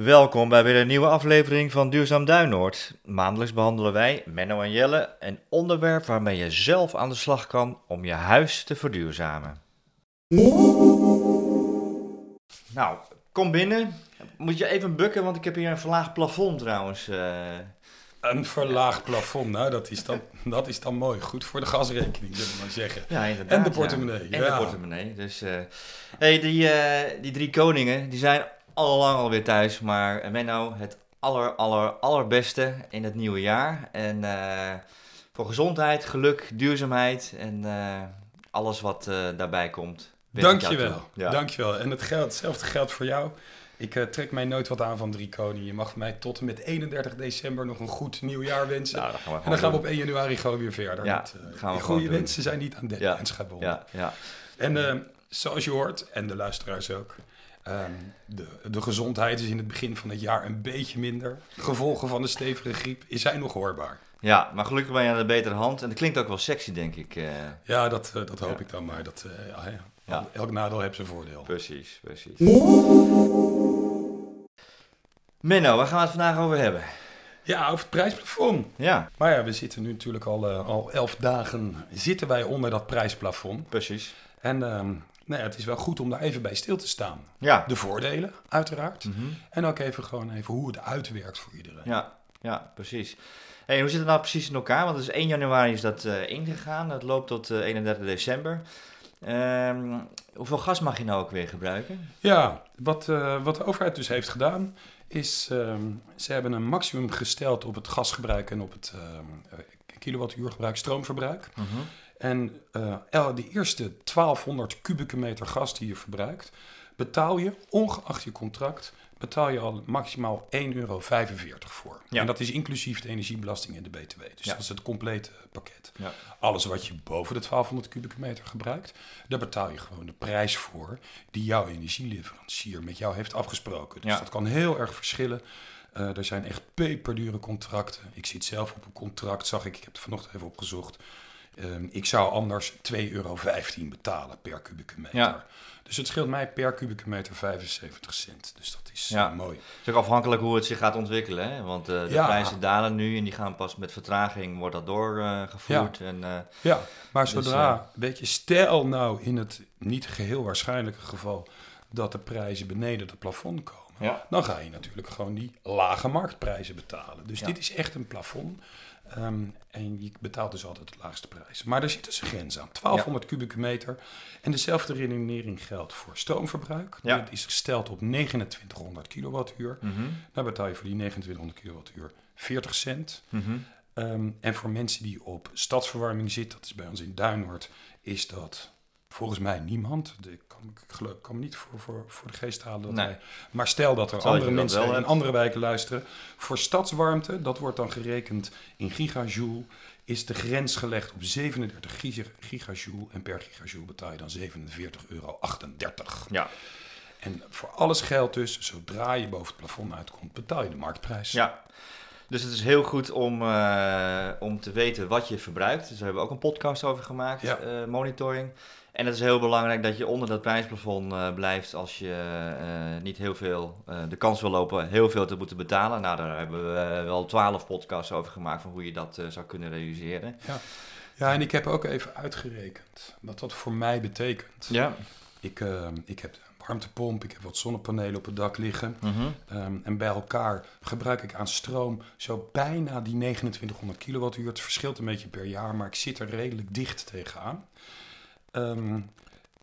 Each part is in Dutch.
Welkom bij weer een nieuwe aflevering van Duurzaam Duinoord. Maandelijks behandelen wij, Menno en Jelle, een onderwerp waarmee je zelf aan de slag kan om je huis te verduurzamen. Nou, kom binnen. Moet je even bukken, want ik heb hier een verlaagd plafond trouwens. eh. Een verlaagd plafond, nou dat is, dan, dat is dan mooi. Goed voor de gasrekening, zullen we maar zeggen. Ja, inderdaad. En de ja. portemonnee, En ja. de portemonnee. Dus, eh hey, die, eh, die drie koningen, die zijn al lang alweer thuis. Maar Menno, het aller, aller, allerbeste in het nieuwe jaar. En eh, voor gezondheid, geluk, duurzaamheid en eh, alles wat eh, daarbij komt. Dankjewel. Ja. dankjewel. En het geldt, hetzelfde geldt voor jou. Ik trek mij nooit wat aan van drie koningen. Je mag mij tot en met 31 december nog een goed nieuwjaar wensen. Nou, en dan gaan we op 1 januari gewoon weer verder. Ja, gaan we goede doen. wensen zijn niet aan Ja, deadlines gebonden. Ja, ja. En zoals je hoort, en de luisteraars ook, ehm, de, de gezondheid is in het begin van het jaar een beetje minder. Gevolgen van de stevige griep zijn nog hoorbaar. ja, maar gelukkig ben je aan de betere hand. En dat klinkt ook wel sexy, denk ik. eh. Ja, dat, eh, dat hoop Ja. ik dan maar. Dat, eh, ja, ja. Ja. Elk nadeel heeft zijn voordeel. precies, precies. Menno, waar gaan we het vandaag over hebben? Ja, over het prijsplafond. Ja, Maar ja, we zitten nu natuurlijk al, al elf dagen zitten wij onder dat prijsplafond. precies. En ehm, nou ja, het is wel goed om daar even bij stil te staan. Ja. De voordelen, uiteraard. Mhm. En ook even gewoon even hoe het uitwerkt voor iedereen. Ja, ja, precies. Hey, hoe zit het nou precies in elkaar? Want het is 1 januari is dat eh, ingegaan. Dat loopt tot eh, 31 december. Ehm, hoeveel gas mag je nou ook weer gebruiken? Ja, wat, eh, wat de overheid dus heeft gedaan, is ehm, ze hebben een maximum gesteld op het gasgebruik en op het ehm, eh, kilowattuurgebruik, stroomverbruik. En eh, de eerste 1200 kubieke meter gas die je verbruikt, betaal je, ongeacht je contract, betaal je al maximaal 1,45 euro voor. Ja. En dat is inclusief de energiebelasting en de BTW. Dus Ja. dat is het complete pakket. Ja. Alles wat je boven de 1200 kubieke meter gebruikt, daar betaal je gewoon de prijs voor die jouw energieleverancier met jou heeft afgesproken. Dus dat kan heel erg verschillen. Eh, er zijn echt peperdure contracten. Ik zit zelf op een contract, zag ik, ik heb het vanochtend even opgezocht. Ehm, ik zou anders 2,15 euro betalen per kubieke meter. Ja. Dus het scheelt mij per kubieke meter 75 cent. Dus dat is Ja. eh, mooi. Het is ook afhankelijk hoe het zich gaat ontwikkelen. Hè? Want eh, de Ja. prijzen dalen nu en die gaan pas met vertraging wordt dat doorgevoerd. en, eh, Ja, maar Dus, zodra, weet je, stel nou in het niet geheel waarschijnlijke geval dat de prijzen beneden het plafond komen, ja. dan ga je natuurlijk gewoon die lage marktprijzen betalen. Dus Ja. dit is echt een plafond. Ehm, en je betaalt dus altijd de laagste prijs. Maar er zit dus een grens aan. 1200 kubieke meter. En dezelfde redenering geldt voor stroomverbruik. Ja. Dat is gesteld op 2900 kilowattuur. Mhm. Dan betaal je voor die 2900 kilowattuur 40 cent. Mhm. Ehm, en voor mensen die op stadsverwarming zitten, dat is bij ons in Duinoord, is dat volgens mij niemand. Ik kan, ik kan me niet voor, voor, voor de geest halen. Dat Nee. wij, maar stel dat er Zal andere mensen in hebt? andere wijken luisteren. Voor stadswarmte, dat wordt dan gerekend in gigajoule, is de grens gelegd op 37 giga- gigajoule. En per gigajoule betaal je dan 47,38 euro. Ja. En voor alles geldt dus, zodra je boven het plafond uitkomt, betaal je de marktprijs. ja. Dus het is heel goed om, eh, om te weten wat je verbruikt. Dus daar hebben we ook een podcast over gemaakt, Ja. eh, monitoring. En het is heel belangrijk dat je onder dat prijsplafond eh, blijft als je eh, niet heel veel eh, de kans wil lopen heel veel te moeten betalen. Nou, daar hebben we wel twaalf podcasts over gemaakt van hoe je dat zou kunnen realiseren. Ja, en ik heb ook even uitgerekend wat dat voor mij betekent. Ja. Ik, ik heb een warmtepomp, ik heb wat zonnepanelen op het dak liggen. Mhm. Ehm, en bij elkaar gebruik ik aan stroom zo bijna die 2900 kilowattuur. Het verschilt een beetje per jaar, maar ik zit er redelijk dicht tegenaan. Ehm,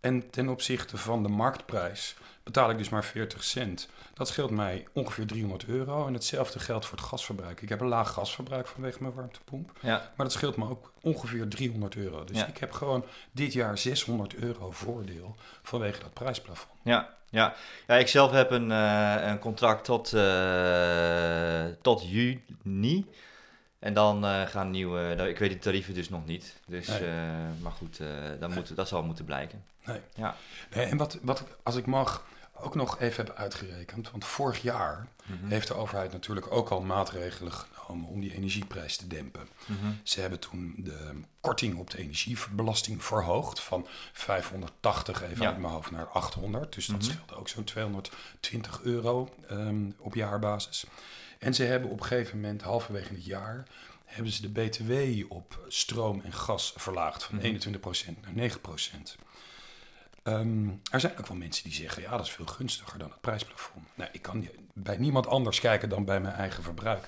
en ten opzichte van de marktprijs betaal ik dus maar 40 cent. Dat scheelt mij ongeveer 300 euro. En hetzelfde geldt voor het gasverbruik. Ik heb een laag gasverbruik vanwege mijn warmtepomp. Ja. Maar dat scheelt me ook ongeveer 300 euro. Dus Ja. ik heb gewoon dit jaar 600 euro voordeel vanwege dat prijsplafond. Ja, ja. ja ik zelf heb een, eh, een contract tot, eh, tot juni. En dan eh, gaan nieuwe, nou, ik weet die tarieven dus nog niet. Dus, Nee. eh, maar goed, eh, dan moet, dat zal moeten blijken. Nee. Ja. Nee, en wat, wat ik, als ik mag, ook nog even heb uitgerekend, want vorig jaar Mhm. heeft de overheid natuurlijk ook al maatregelen genomen om die energieprijs te dempen. Mhm. Ze hebben toen de korting op de energiebelasting verhoogd van 580 even Ja. uit mijn hoofd naar 800. Dus dat Mhm. scheelde ook zo'n 220 euro ehm, op jaarbasis. En ze hebben op een gegeven moment, halverwege het jaar, hebben ze de BTW op stroom en gas verlaagd van Mhm. 21% naar 9%. Ehm, er zijn ook wel mensen die zeggen, ja, dat is veel gunstiger dan het prijsplafond. Nou, ik kan bij niemand anders kijken dan bij mijn eigen verbruik.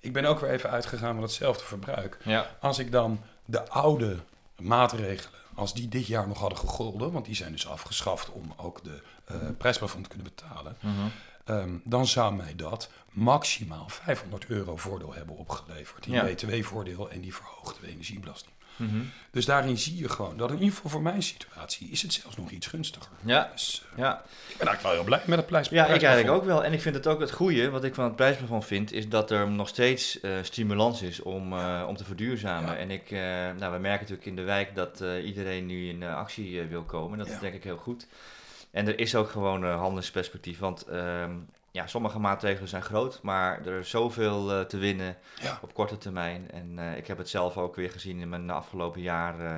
Ik ben ook weer even uitgegaan van hetzelfde verbruik. Ja. Als ik dan de oude maatregelen, als die dit jaar nog hadden gegolden, want die zijn dus afgeschaft om ook de eh, prijsplafond te kunnen betalen, Mhm. Ehm, dan zou mij dat maximaal 500 euro voordeel hebben opgeleverd. Die Ja. btw-voordeel en die verhoogde energiebelasting. Mhm. Dus daarin zie je gewoon dat in ieder geval voor mijn situatie is het zelfs nog iets gunstiger. Ja. Dus eh, Ja. ik ben eigenlijk wel heel blij met het prijs. Ja, ik eigenlijk ook wel. En ik vind het ook het goede, wat ik van het prijsplafond vind, is dat er nog steeds eh, stimulans is om, eh, om te verduurzamen. Ja. En ik, nou, we merken natuurlijk in de wijk dat iedereen nu in actie wil komen. Dat Ja. is denk ik heel goed. En er is ook gewoon een handelingsperspectief, want ehm, ja, sommige maatregelen zijn groot, maar er is zoveel eh, te winnen Ja. op korte termijn. En eh, ik heb het zelf ook weer gezien in mijn afgelopen jaar eh,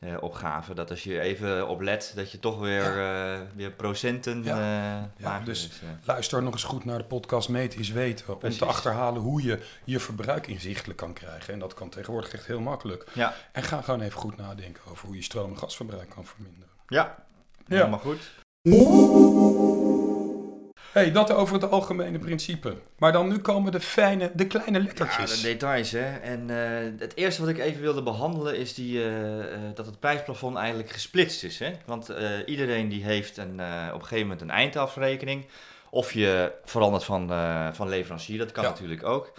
eh, opgave. Dat als je even op let, dat je toch weer, eh, weer procenten Ja. eh Ja, maakt. dus- eh, Luister nog eens goed naar de podcast Meten is Weten. Om Precies. te achterhalen hoe je je verbruik inzichtelijk kan krijgen. En dat kan tegenwoordig echt heel makkelijk. ja. En ga gewoon even goed nadenken over hoe je stroom- en gasverbruik kan verminderen. ja, Ja. helemaal goed. hey, dat over het algemene principe. Maar dan nu komen de fijne, de kleine Ja, lettertjes. de details hè. En eh, het eerste wat ik even wilde behandelen is die, eh, eh, dat het prijsplafond eigenlijk gesplitst is. Hè? Want iedereen die heeft een, op een gegeven moment een eindafrekening. Of je verandert van, van leverancier, dat kan Ja. natuurlijk ook.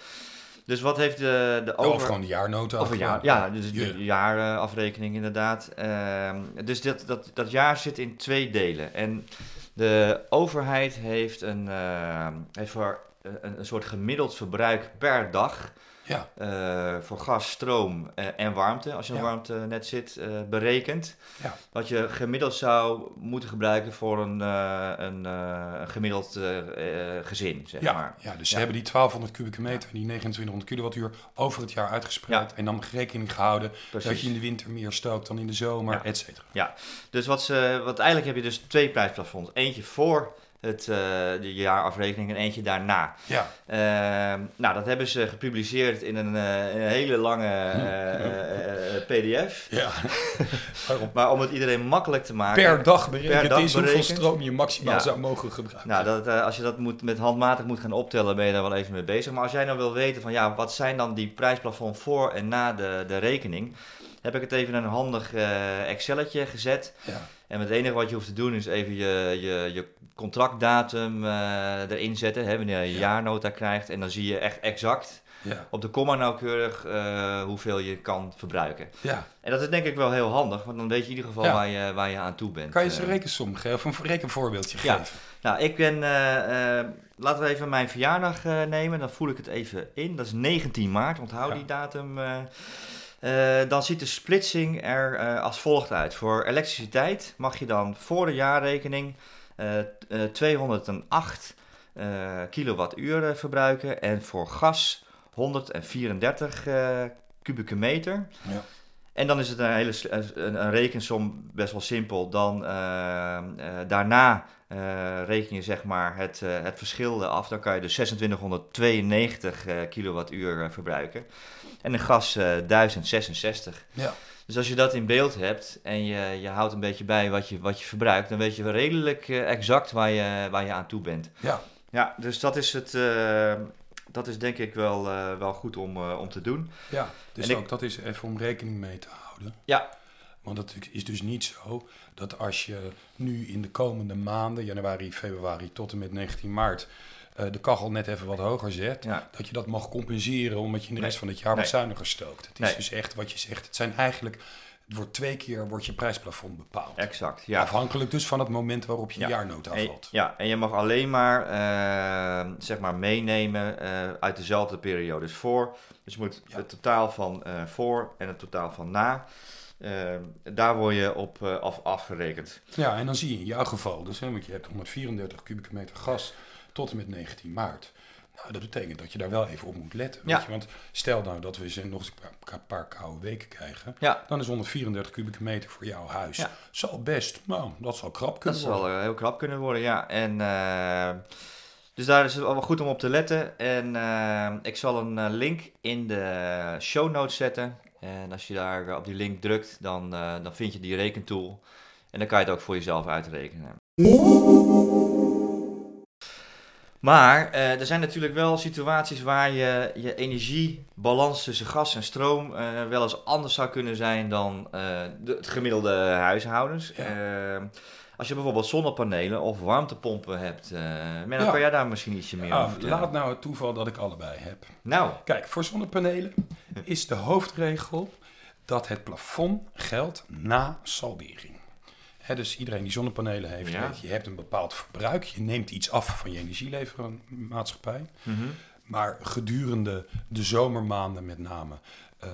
Dus wat heeft de, de Ja, over... Of gewoon de jaarnota. Of een jaar, ja, dus de Je- jaarafrekening inderdaad. Ehm, dus dat, dat, dat jaar zit in twee delen. En de overheid heeft een, ehm, heeft voor een, een soort gemiddeld verbruik per dag Ja, eh, voor gas, stroom eh, en warmte, als je in een Ja. warmtenet zit, eh, berekend. Ja. Wat je gemiddeld zou moeten gebruiken voor een, een, een gemiddeld gezin, zeg ja, maar. ja, dus ze Ja. hebben die 1200 kubieke meter en die 2900 kilowattuur over het jaar uitgespreid. En dan rekening gehouden Precies. dat je in de winter meer stookt dan in de zomer, Ja. et cetera. Dus wat ze, wat eigenlijk heb je dus twee prijsplafonds. Eentje voor het, eh, de jaarafrekening en eentje daarna. Ja, Ehm, nou, dat hebben ze gepubliceerd in een, eh, een hele lange eh, eh, eh, pdf. ja. Maar om het iedereen makkelijk te maken... Per dag berekend Per dag is hoeveel stroom je maximaal Ja. zou mogen gebruiken. Nou, dat, als je dat moet, met handmatig moet gaan optellen, ben je daar wel even mee bezig. Maar als jij nou wil weten van ja, wat zijn dan die prijsplafond voor en na de, de rekening, heb ik het even in een handig Excelletje gezet. Ja. En het enige wat je hoeft te doen is even je, je, je contractdatum eh, erin zetten, hè, wanneer je Ja. jaarnota krijgt. En dan zie je echt exact Ja. op de komma nauwkeurig eh, hoeveel je kan verbruigen. ja. En dat is denk ik wel heel handig, want dan weet je in ieder geval Ja. waar, je, waar je aan toe bent. Kan je eens een Eh, rekensom geven of een rekenvoorbeeldje Ja. geven? nou, ik ben. laten we even mijn verjaardag nemen. Dan voel ik het even in. Dat is 19 maart. Onthoud die datum. dan ziet de splitsing er als volgt uit. Voor elektriciteit mag je dan voor de jaarrekening 208 eh, kilowattuur eh, verbruiken. En voor gas 134 eh, kubieke meter. Ja. En dan is het een hele een, een rekensom best wel simpel. Dan eh, eh, daarna eh, reken je zeg maar het, eh, het verschil af. Dan kan je dus 2692 eh, kilowattuur verbruiken. En een gas eh 1066. Ja. Dus als je dat in beeld hebt en je, je houdt een beetje bij wat je, wat je verbruikt, dan weet je redelijk eh, exact waar je, waar je aan toe bent. Ja. Ja, dus dat is het. dat is denk ik wel, wel goed om, om te doen. Ja, dus En ik- ook dat is even om rekening mee te houden. Ja. Want het is dus niet zo dat als je nu in de komende maanden, januari, februari tot en met 19 maart, eh, de kachel net even wat hoger zet, Ja. dat je dat mag compenseren omdat je in de rest van het jaar wat zuiniger stookt. Het is Nee. dus echt wat je zegt. Het zijn eigenlijk, het wordt twee keer wordt je prijsplafond bepaald. Exact. Ja. Afhankelijk dus van het moment waarop je Ja. jaarnota En, valt. ja, en je mag alleen maar, eh, zeg maar meenemen eh, uit dezelfde periode. Dus voor, dus je moet Ja. het totaal van voor en het totaal van na. Eh, daar word je op eh, af, afgerekend. Ja, en dan zie je in jouw geval, dus, hè, want je hebt 134 kubieke meter gas tot en met 19 maart. Nou, dat betekent dat je daar wel even op moet letten. Weet Ja. je? Want stel nou dat we eens nog eens een paar, paar koude weken krijgen. Ja, Dan is 134 kubieke meter voor jouw huis. Ja. Zal best, nou, dat zal krap dat kunnen zal worden. eh, heel knap kunnen worden, ja. En, dus daar is het wel goed om op te letten. En ik zal een link in de show notes zetten. En als je daar eh, op die link drukt, dan, eh, dan vind je die rekentool. En dan kan je het ook voor jezelf uitrekenen. Maar eh, er zijn natuurlijk wel situaties waar je je energiebalans tussen gas en stroom eh, wel eens anders zou kunnen zijn dan eh, de, het gemiddelde huishoudens. Ja. Eh, als je bijvoorbeeld zonnepanelen of warmtepompen hebt, eh Menno, Ja. kan jij daar misschien ietsje meer Ah, over vertellen? laat nou het toeval dat ik allebei heb. Nou, Kijk, voor zonnepanelen is de hoofdregel dat het plafond geldt na saldering. Dus iedereen die zonnepanelen heeft, Ja. weet, je hebt een bepaald verbruik. Je neemt iets af van je energielevermaatschappij. mhm. Maar gedurende de zomermaanden met name eh,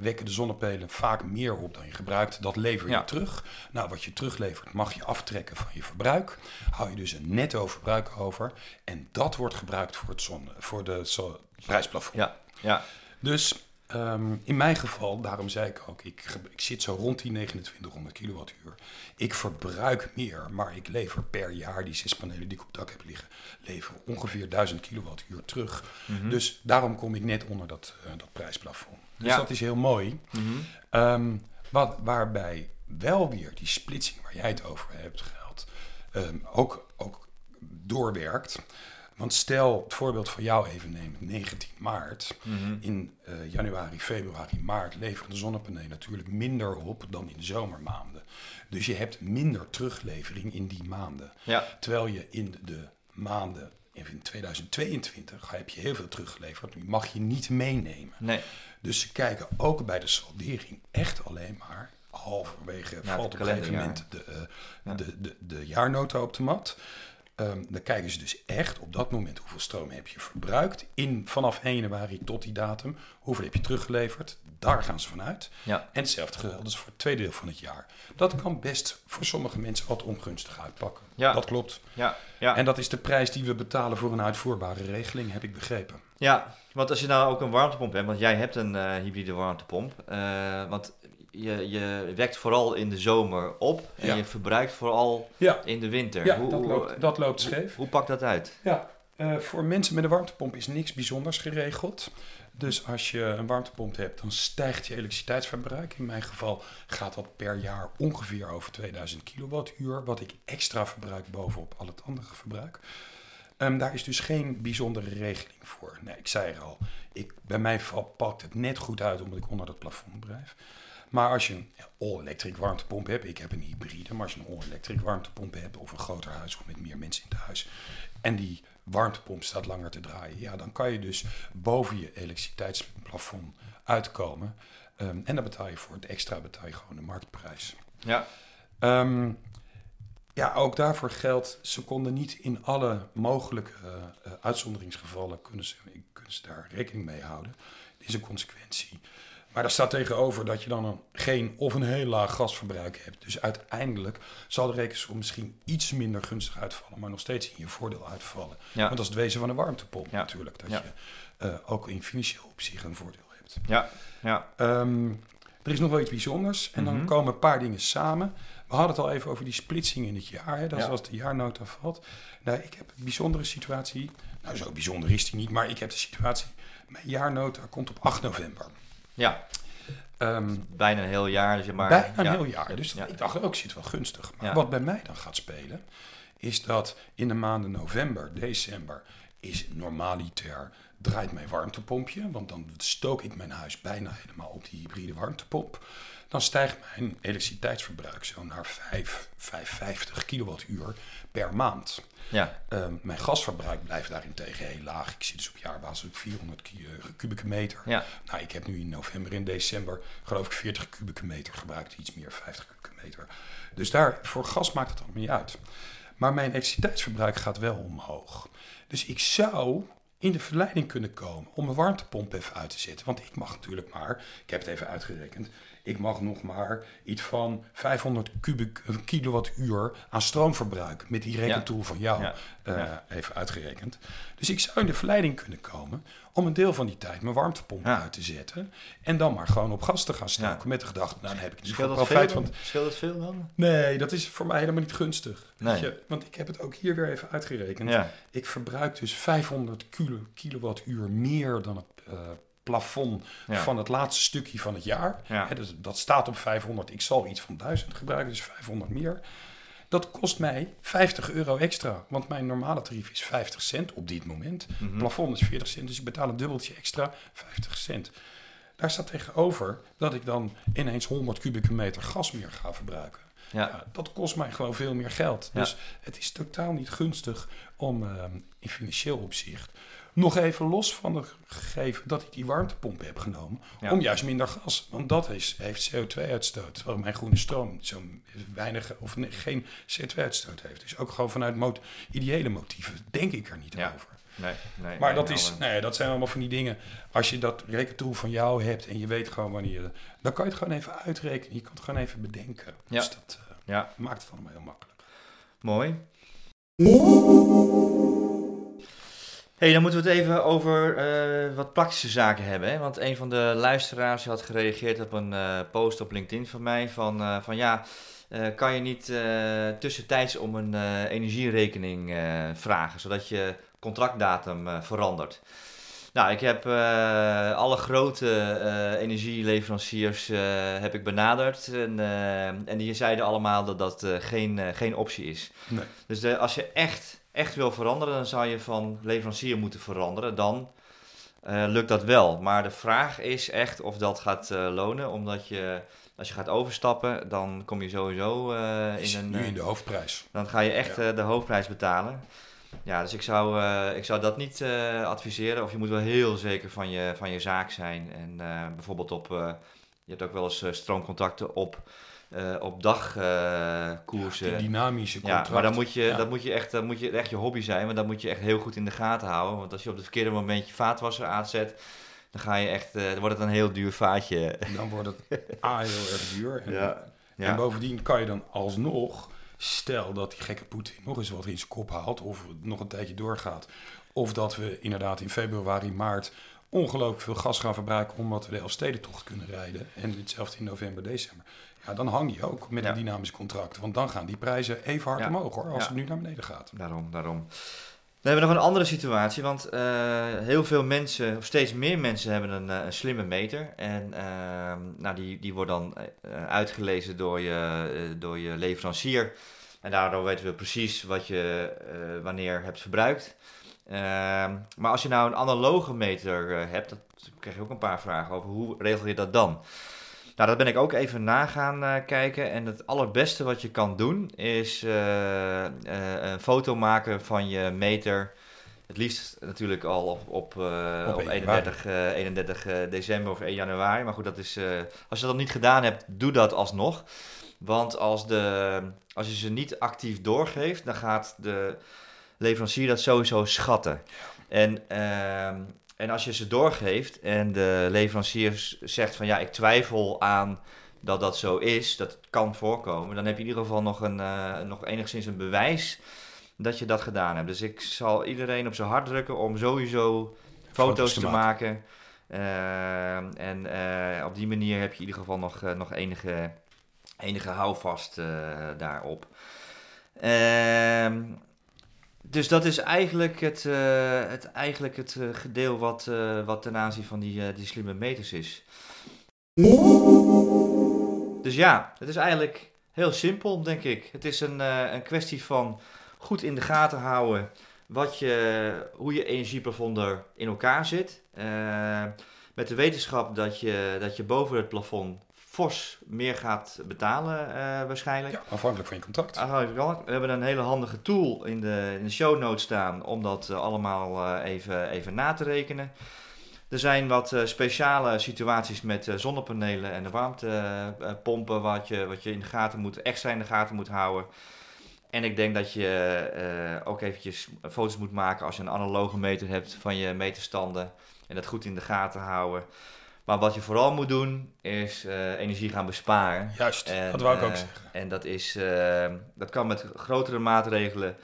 wekken de zonnepanelen vaak meer op dan je gebruikt. Dat lever je Ja. terug. Nou, wat je teruglevert mag je aftrekken van je verbruik. Hou je dus een netto verbruik over. En dat wordt gebruikt voor, het zon, voor de zo- prijsplafond. ja, ja, Dus ehm, in mijn geval, daarom zei ik ook, ik, ik zit zo rond die 2900 kilowattuur. Ik verbruik meer, maar ik lever per jaar die zes panelen die ik op het dak heb liggen, lever ongeveer 1000 kilowattuur terug. mhm. Dus daarom kom ik net onder dat, eh, dat prijsplafond. Dus Ja. dat is heel mooi. Mhm. Ehm, wat, waarbij wel weer die splitsing waar jij het over hebt geldt, ehm, ook, ook doorwerkt. Want stel, het voorbeeld van jou even nemen, 19 maart. Mhm. In eh, januari, februari, maart leveren de zonnepanelen natuurlijk minder op dan in de zomermaanden. Dus je hebt minder teruglevering in die maanden. ja, Terwijl je in de maanden in 2022 heb je heel veel teruggeleverd. Die mag je niet meenemen. nee, Dus ze kijken ook bij de saldering echt alleen maar halverwege valt op een gegeven moment de, Ja. de, de, de jaarnota op de mat. Ehm, dan kijken ze dus echt op dat moment hoeveel stroom heb je verbruikt. In, vanaf 1 januari tot die datum. Hoeveel heb je teruggeleverd? Daar gaan ze vanuit. ja, En hetzelfde geldt dus voor het tweede deel van het jaar. Dat kan best voor sommige mensen wat ongunstig uitpakken. Ja. Dat klopt. ja, ja. En dat is de prijs die we betalen voor een uitvoerbare regeling, heb ik begrepen. Ja, want als je nou ook een warmtepomp hebt, want jij hebt een eh, hybride warmtepomp, eh, want je, je wekt vooral in de zomer op en Ja. je verbruikt vooral Ja, in de winter. ja Hoe- dat, hoe- loopt, dat loopt hoe- scheef. Hoe, pakt dat uit? Ja, eh, voor mensen met een warmtepomp is niks bijzonders geregeld. Dus als je een warmtepomp hebt, dan stijgt je elektriciteitsverbruik. In mijn geval gaat dat per jaar ongeveer over 2000 kilowattuur, wat ik extra verbruik bovenop al het andere verbruik. Ehm, daar is dus geen bijzondere regeling voor. Nee, ik zei er al, ik, bij mij val- pakt het net goed uit omdat ik onder dat plafond blijf. Maar als je een all-electric warmtepomp hebt, ik heb een hybride, maar als je een all-electric warmtepomp hebt of een groter huis of met meer mensen in het huis en die warmtepomp staat langer te draaien, ja, dan kan je dus boven je elektriciteitsplafond uitkomen. Ehm, en dan betaal je voor het extra betaal je gewoon de marktprijs. Ja, Ehm, ja, ook daarvoor geldt, ze konden niet in alle mogelijke eh, eh, uitzonderingsgevallen kunnen ze, kunnen ze daar rekening mee houden. Dit is een consequentie. Maar daar staat tegenover dat je dan een, geen of een heel laag gasverbruik hebt. Dus uiteindelijk zal de rekensom misschien iets minder gunstig uitvallen, maar nog steeds in je voordeel uitvallen. ja, Want dat is het wezen van een warmtepomp Ja. natuurlijk. Dat Ja. je eh, ook in financieel opzicht een voordeel hebt. ja, ja, Ehm, er is nog wel iets bijzonders. En dan Mhm. komen een paar dingen samen. We hadden het al even over die splitsing in het jaar. Hè? Dat is als de jaarnota valt. Nou, ik heb een bijzondere situatie. Nou, zo bijzonder is die niet. Maar ik heb de situatie. Mijn jaarnota komt op 8 november. Ja. Ehm, Bijna een heel jaar. Dus je maar, bijna een ja. heel jaar. Dus Ja. ik dacht ook, zit wel gunstig. Maar Ja. wat bij mij dan gaat spelen, is dat in de maanden november, december, is normaliter draait mijn warmtepompje. Want dan stook ik mijn huis bijna helemaal op die hybride warmtepomp. Dan stijgt mijn elektriciteitsverbruik zo naar 5, 550 kilowattuur per maand. Ja, Ehm, mijn gasverbruik blijft daarentegen heel laag. Ik zit dus op jaarbasis op 400 ki- eh, kubieke meter. ja, Nou, ik heb nu in november en december geloof ik 40 kubieke meter gebruikt, iets meer 50 kubieke meter. Dus daar, voor gas maakt het allemaal niet uit. Maar mijn elektriciteitsverbruik gaat wel omhoog. Dus ik zou in de verleiding kunnen komen om een warmtepomp even uit te zetten. Want ik mag natuurlijk maar, ik heb het even uitgerekend, ik mag nog maar iets van 500 kubik, eh, kilowattuur aan stroomverbruik met die rekentool van jou Ja. eh, Ja. even uitgerekend. Dus ik zou in de verleiding kunnen komen om een deel van die tijd mijn warmtepomp Ja. uit te zetten en dan maar gewoon op gas te gaan stoken met de gedachte, nou dan heb ik geval dat, profijt veel, van. Scheelt dat veel dan? Nee, dat is voor mij helemaal niet gunstig. Weet Nee. je? Want ik heb het ook hier weer even uitgerekend. Ik verbruik dus 500 kilo, kilowattuur meer dan het eh, plafond Ja. van het laatste stukje van het jaar. Ja. Dus dat staat op 500. Ik zal iets van 1000 gebruiken, dus 500 meer. Dat kost mij 50 euro extra. Want mijn normale tarief is 50 cent op dit moment. Mhm. Plafond is 40 cent, dus ik betaal een dubbeltje extra, 50 cent. Daar staat tegenover dat ik dan ineens 100 kubieke meter gas meer ga verbruiken. Ja. Ja, dat kost mij gewoon veel meer geld. Ja. Dus het is totaal niet gunstig om ehm, in financieel opzicht. Nog even los van het gegeven dat ik die warmtepomp heb genomen. Ja. Om juist minder gas. Want dat is, heeft CO2-uitstoot. Terwijl mijn groene stroom zo weinig of geen CO2-uitstoot heeft. Dus ook gewoon vanuit mot ideële motieven denk ik er niet Ja. over. Nee, nee, Maar nee, dat, nou, is, nee, dat zijn allemaal van die dingen. Als je dat rekentool van jou hebt en je weet gewoon wanneer. Dan kan je het gewoon even uitrekenen. Je kan het gewoon even bedenken. Ja. Dus dat eh, Ja, maakt het allemaal heel makkelijk. mooi. Hey, dan moeten we het even over eh, wat praktische zaken hebben. Hè? Want een van de luisteraars had gereageerd op een eh, post op LinkedIn van mij. Van, eh, van ja, kan je niet tussentijds om een energierekening vragen, zodat je contractdatum verandert. Nou, ik heb alle grote energieleveranciers heb ik benaderd en, en die zeiden allemaal dat dat geen, geen optie is. Nee. Dus de, als je echt, echt wil veranderen, dan zou je van leverancier moeten veranderen. Dan eh, lukt dat wel. Maar de vraag is echt of dat gaat eh, lonen, omdat je als je gaat overstappen, dan kom je sowieso eh, in een. nu in de hoofdprijs. dan ga je echt Ja. de hoofdprijs betalen. Ja, dus ik zou, ik zou dat niet adviseren. Of je moet wel heel zeker van je, van je zaak zijn. En bijvoorbeeld op, je hebt ook wel eens stroomcontacten op, eh op dagkoersen. Die dynamische Ja, contract. maar dan moet je, Ja. dat moet je echt, dat moet je echt je hobby zijn, maar dat moet je echt heel goed in de gaten houden. Want als je op het verkeerde moment je vaatwasser aanzet, dan ga je echt, eh, dan wordt het een heel duur vaatje. Dan wordt het A heel erg duur. En, Ja. en Ja. bovendien kan je dan alsnog, stel dat die gekke Poetin nog eens wat in zijn kop haalt, of het nog een tijdje doorgaat, of dat we inderdaad in februari, maart ongelooflijk veel gas gaan verbruiken omdat we de Elfstedentocht kunnen rijden. En hetzelfde in november, december. Ja, dan hang je ook met een dynamisch contract. Want dan gaan die prijzen even hard omhoog hoor, als het nu naar beneden gaat. Daarom, daarom. We hebben nog een andere situatie, want eh, heel veel mensen, of steeds meer mensen, hebben een, eh, een slimme meter. En ehm, nou, die, die wordt dan eh, uitgelezen door je, door je leverancier. En daardoor weten we precies wat je wanneer hebt verbruikt. Ehm, maar als je nou een analoge meter hebt, dat krijg je ook een paar vragen over. Hoe regel je dat dan? Nou, dat ben ik ook even na gaan eh, kijken. En het allerbeste wat je kan doen is eh, eh, een foto maken van je meter. Het liefst natuurlijk al op, op, Op op 1 31, eh, 31 eh, december of 1 januari. Maar goed, dat is, als je dat niet gedaan hebt, doe dat alsnog. Want als, de, als je ze niet actief doorgeeft, dan gaat de leverancier dat sowieso schatten. En, ehm, en als je ze doorgeeft en de leverancier zegt van ja, ik twijfel aan dat dat zo is, dat kan voorkomen, dan heb je in ieder geval nog, een, eh, nog enigszins een bewijs dat je dat gedaan hebt. Dus ik zal iedereen op zijn hart drukken om sowieso foto's, te, maken. Ehm, en eh, op die manier heb je in ieder geval nog, eh, nog enige, enige houvast eh, daarop. Ehm, dus dat is eigenlijk het, eh, het, eigenlijk het eh, gedeel wat, eh, wat ten aanzien van die, die slimme meters is. Dus ja, het is eigenlijk heel simpel, denk ik. Het is een, een kwestie van goed in de gaten houden wat je, hoe je energieplafond er in elkaar zit. Met de wetenschap dat je, dat je boven het plafond fors meer gaat betalen eh, waarschijnlijk. Ja, afhankelijk van je contract. Afhankelijk We hebben een hele handige tool in de, in de show notes staan om dat eh, allemaal eh, even, even na te rekenen. Er zijn wat speciale situaties met zonnepanelen en de warmtepompen wat, je, wat je in de gaten moet, extra in de gaten moet houden. En ik denk dat je ook eventjes foto's moet maken als je een analoge meter hebt van je meterstanden. En dat goed in de gaten houden. Maar wat je vooral moet doen, is eh, energie gaan besparen. Juist, En, dat wou ik ook eh, zeggen. En dat, is, eh, dat kan met grotere maatregelen,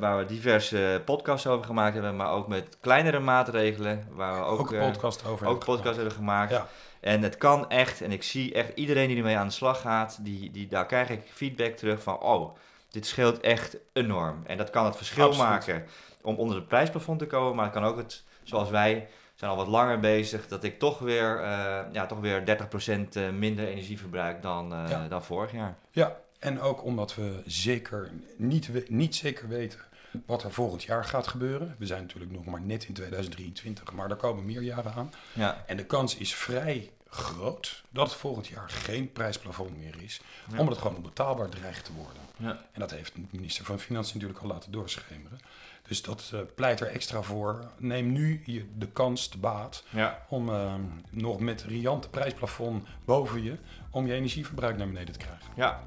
waar we diverse podcasts over gemaakt hebben, maar ook met kleinere maatregelen, waar we ook, Ook, een podcast over ook hebben podcasts hebben gemaakt. Ja. En het kan echt, en ik zie echt iedereen die ermee aan de slag gaat, die, die, daar krijg ik feedback terug van, oh, dit scheelt echt enorm. En dat kan het verschil Absoluut. maken om onder het prijsplafond te komen, maar het kan ook het, zoals wij zijn al wat langer bezig, dat ik toch weer, eh, ja, toch weer 30% eh, minder energie verbruik dan, eh, Ja. dan vorig jaar. Ja, en ook omdat we zeker niet, niet zeker weten wat er volgend jaar gaat gebeuren. We zijn natuurlijk nog maar net in 2023, maar er komen meer jaren aan. Ja, En de kans is vrij groot dat het volgend jaar geen prijsplafond meer is, Ja. omdat het gewoon onbetaalbaar dreigt te worden. ja. En dat heeft de minister van Financiën natuurlijk al laten doorschemeren. Dus dat eh, pleit er extra voor. Neem nu je de kans, de baat, ja. om eh, nog met riante prijsplafond boven je, om je energieverbruik naar beneden te krijgen. ja.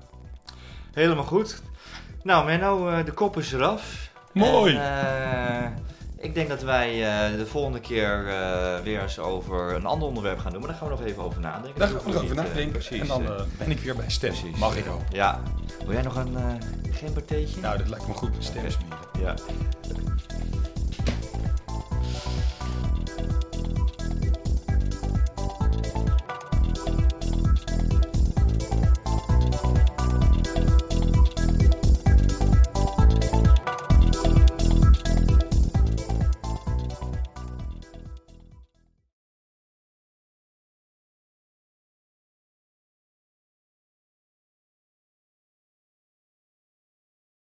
Helemaal goed. Nou Menno, eh, de kop is eraf. Mooi! En, ik denk dat wij eh, de volgende keer eh, weer eens over een ander onderwerp gaan doen. Maar daar gaan we nog even over nadenken. Daar gaan we nog over eh, nadenken. precies, en dan ben ik weer bij stem. precies. Mag ik ook. Ja. Wil jij nog een uh, gembertheetje? Nou, dat lijkt me goed. Stem smeren. Ja.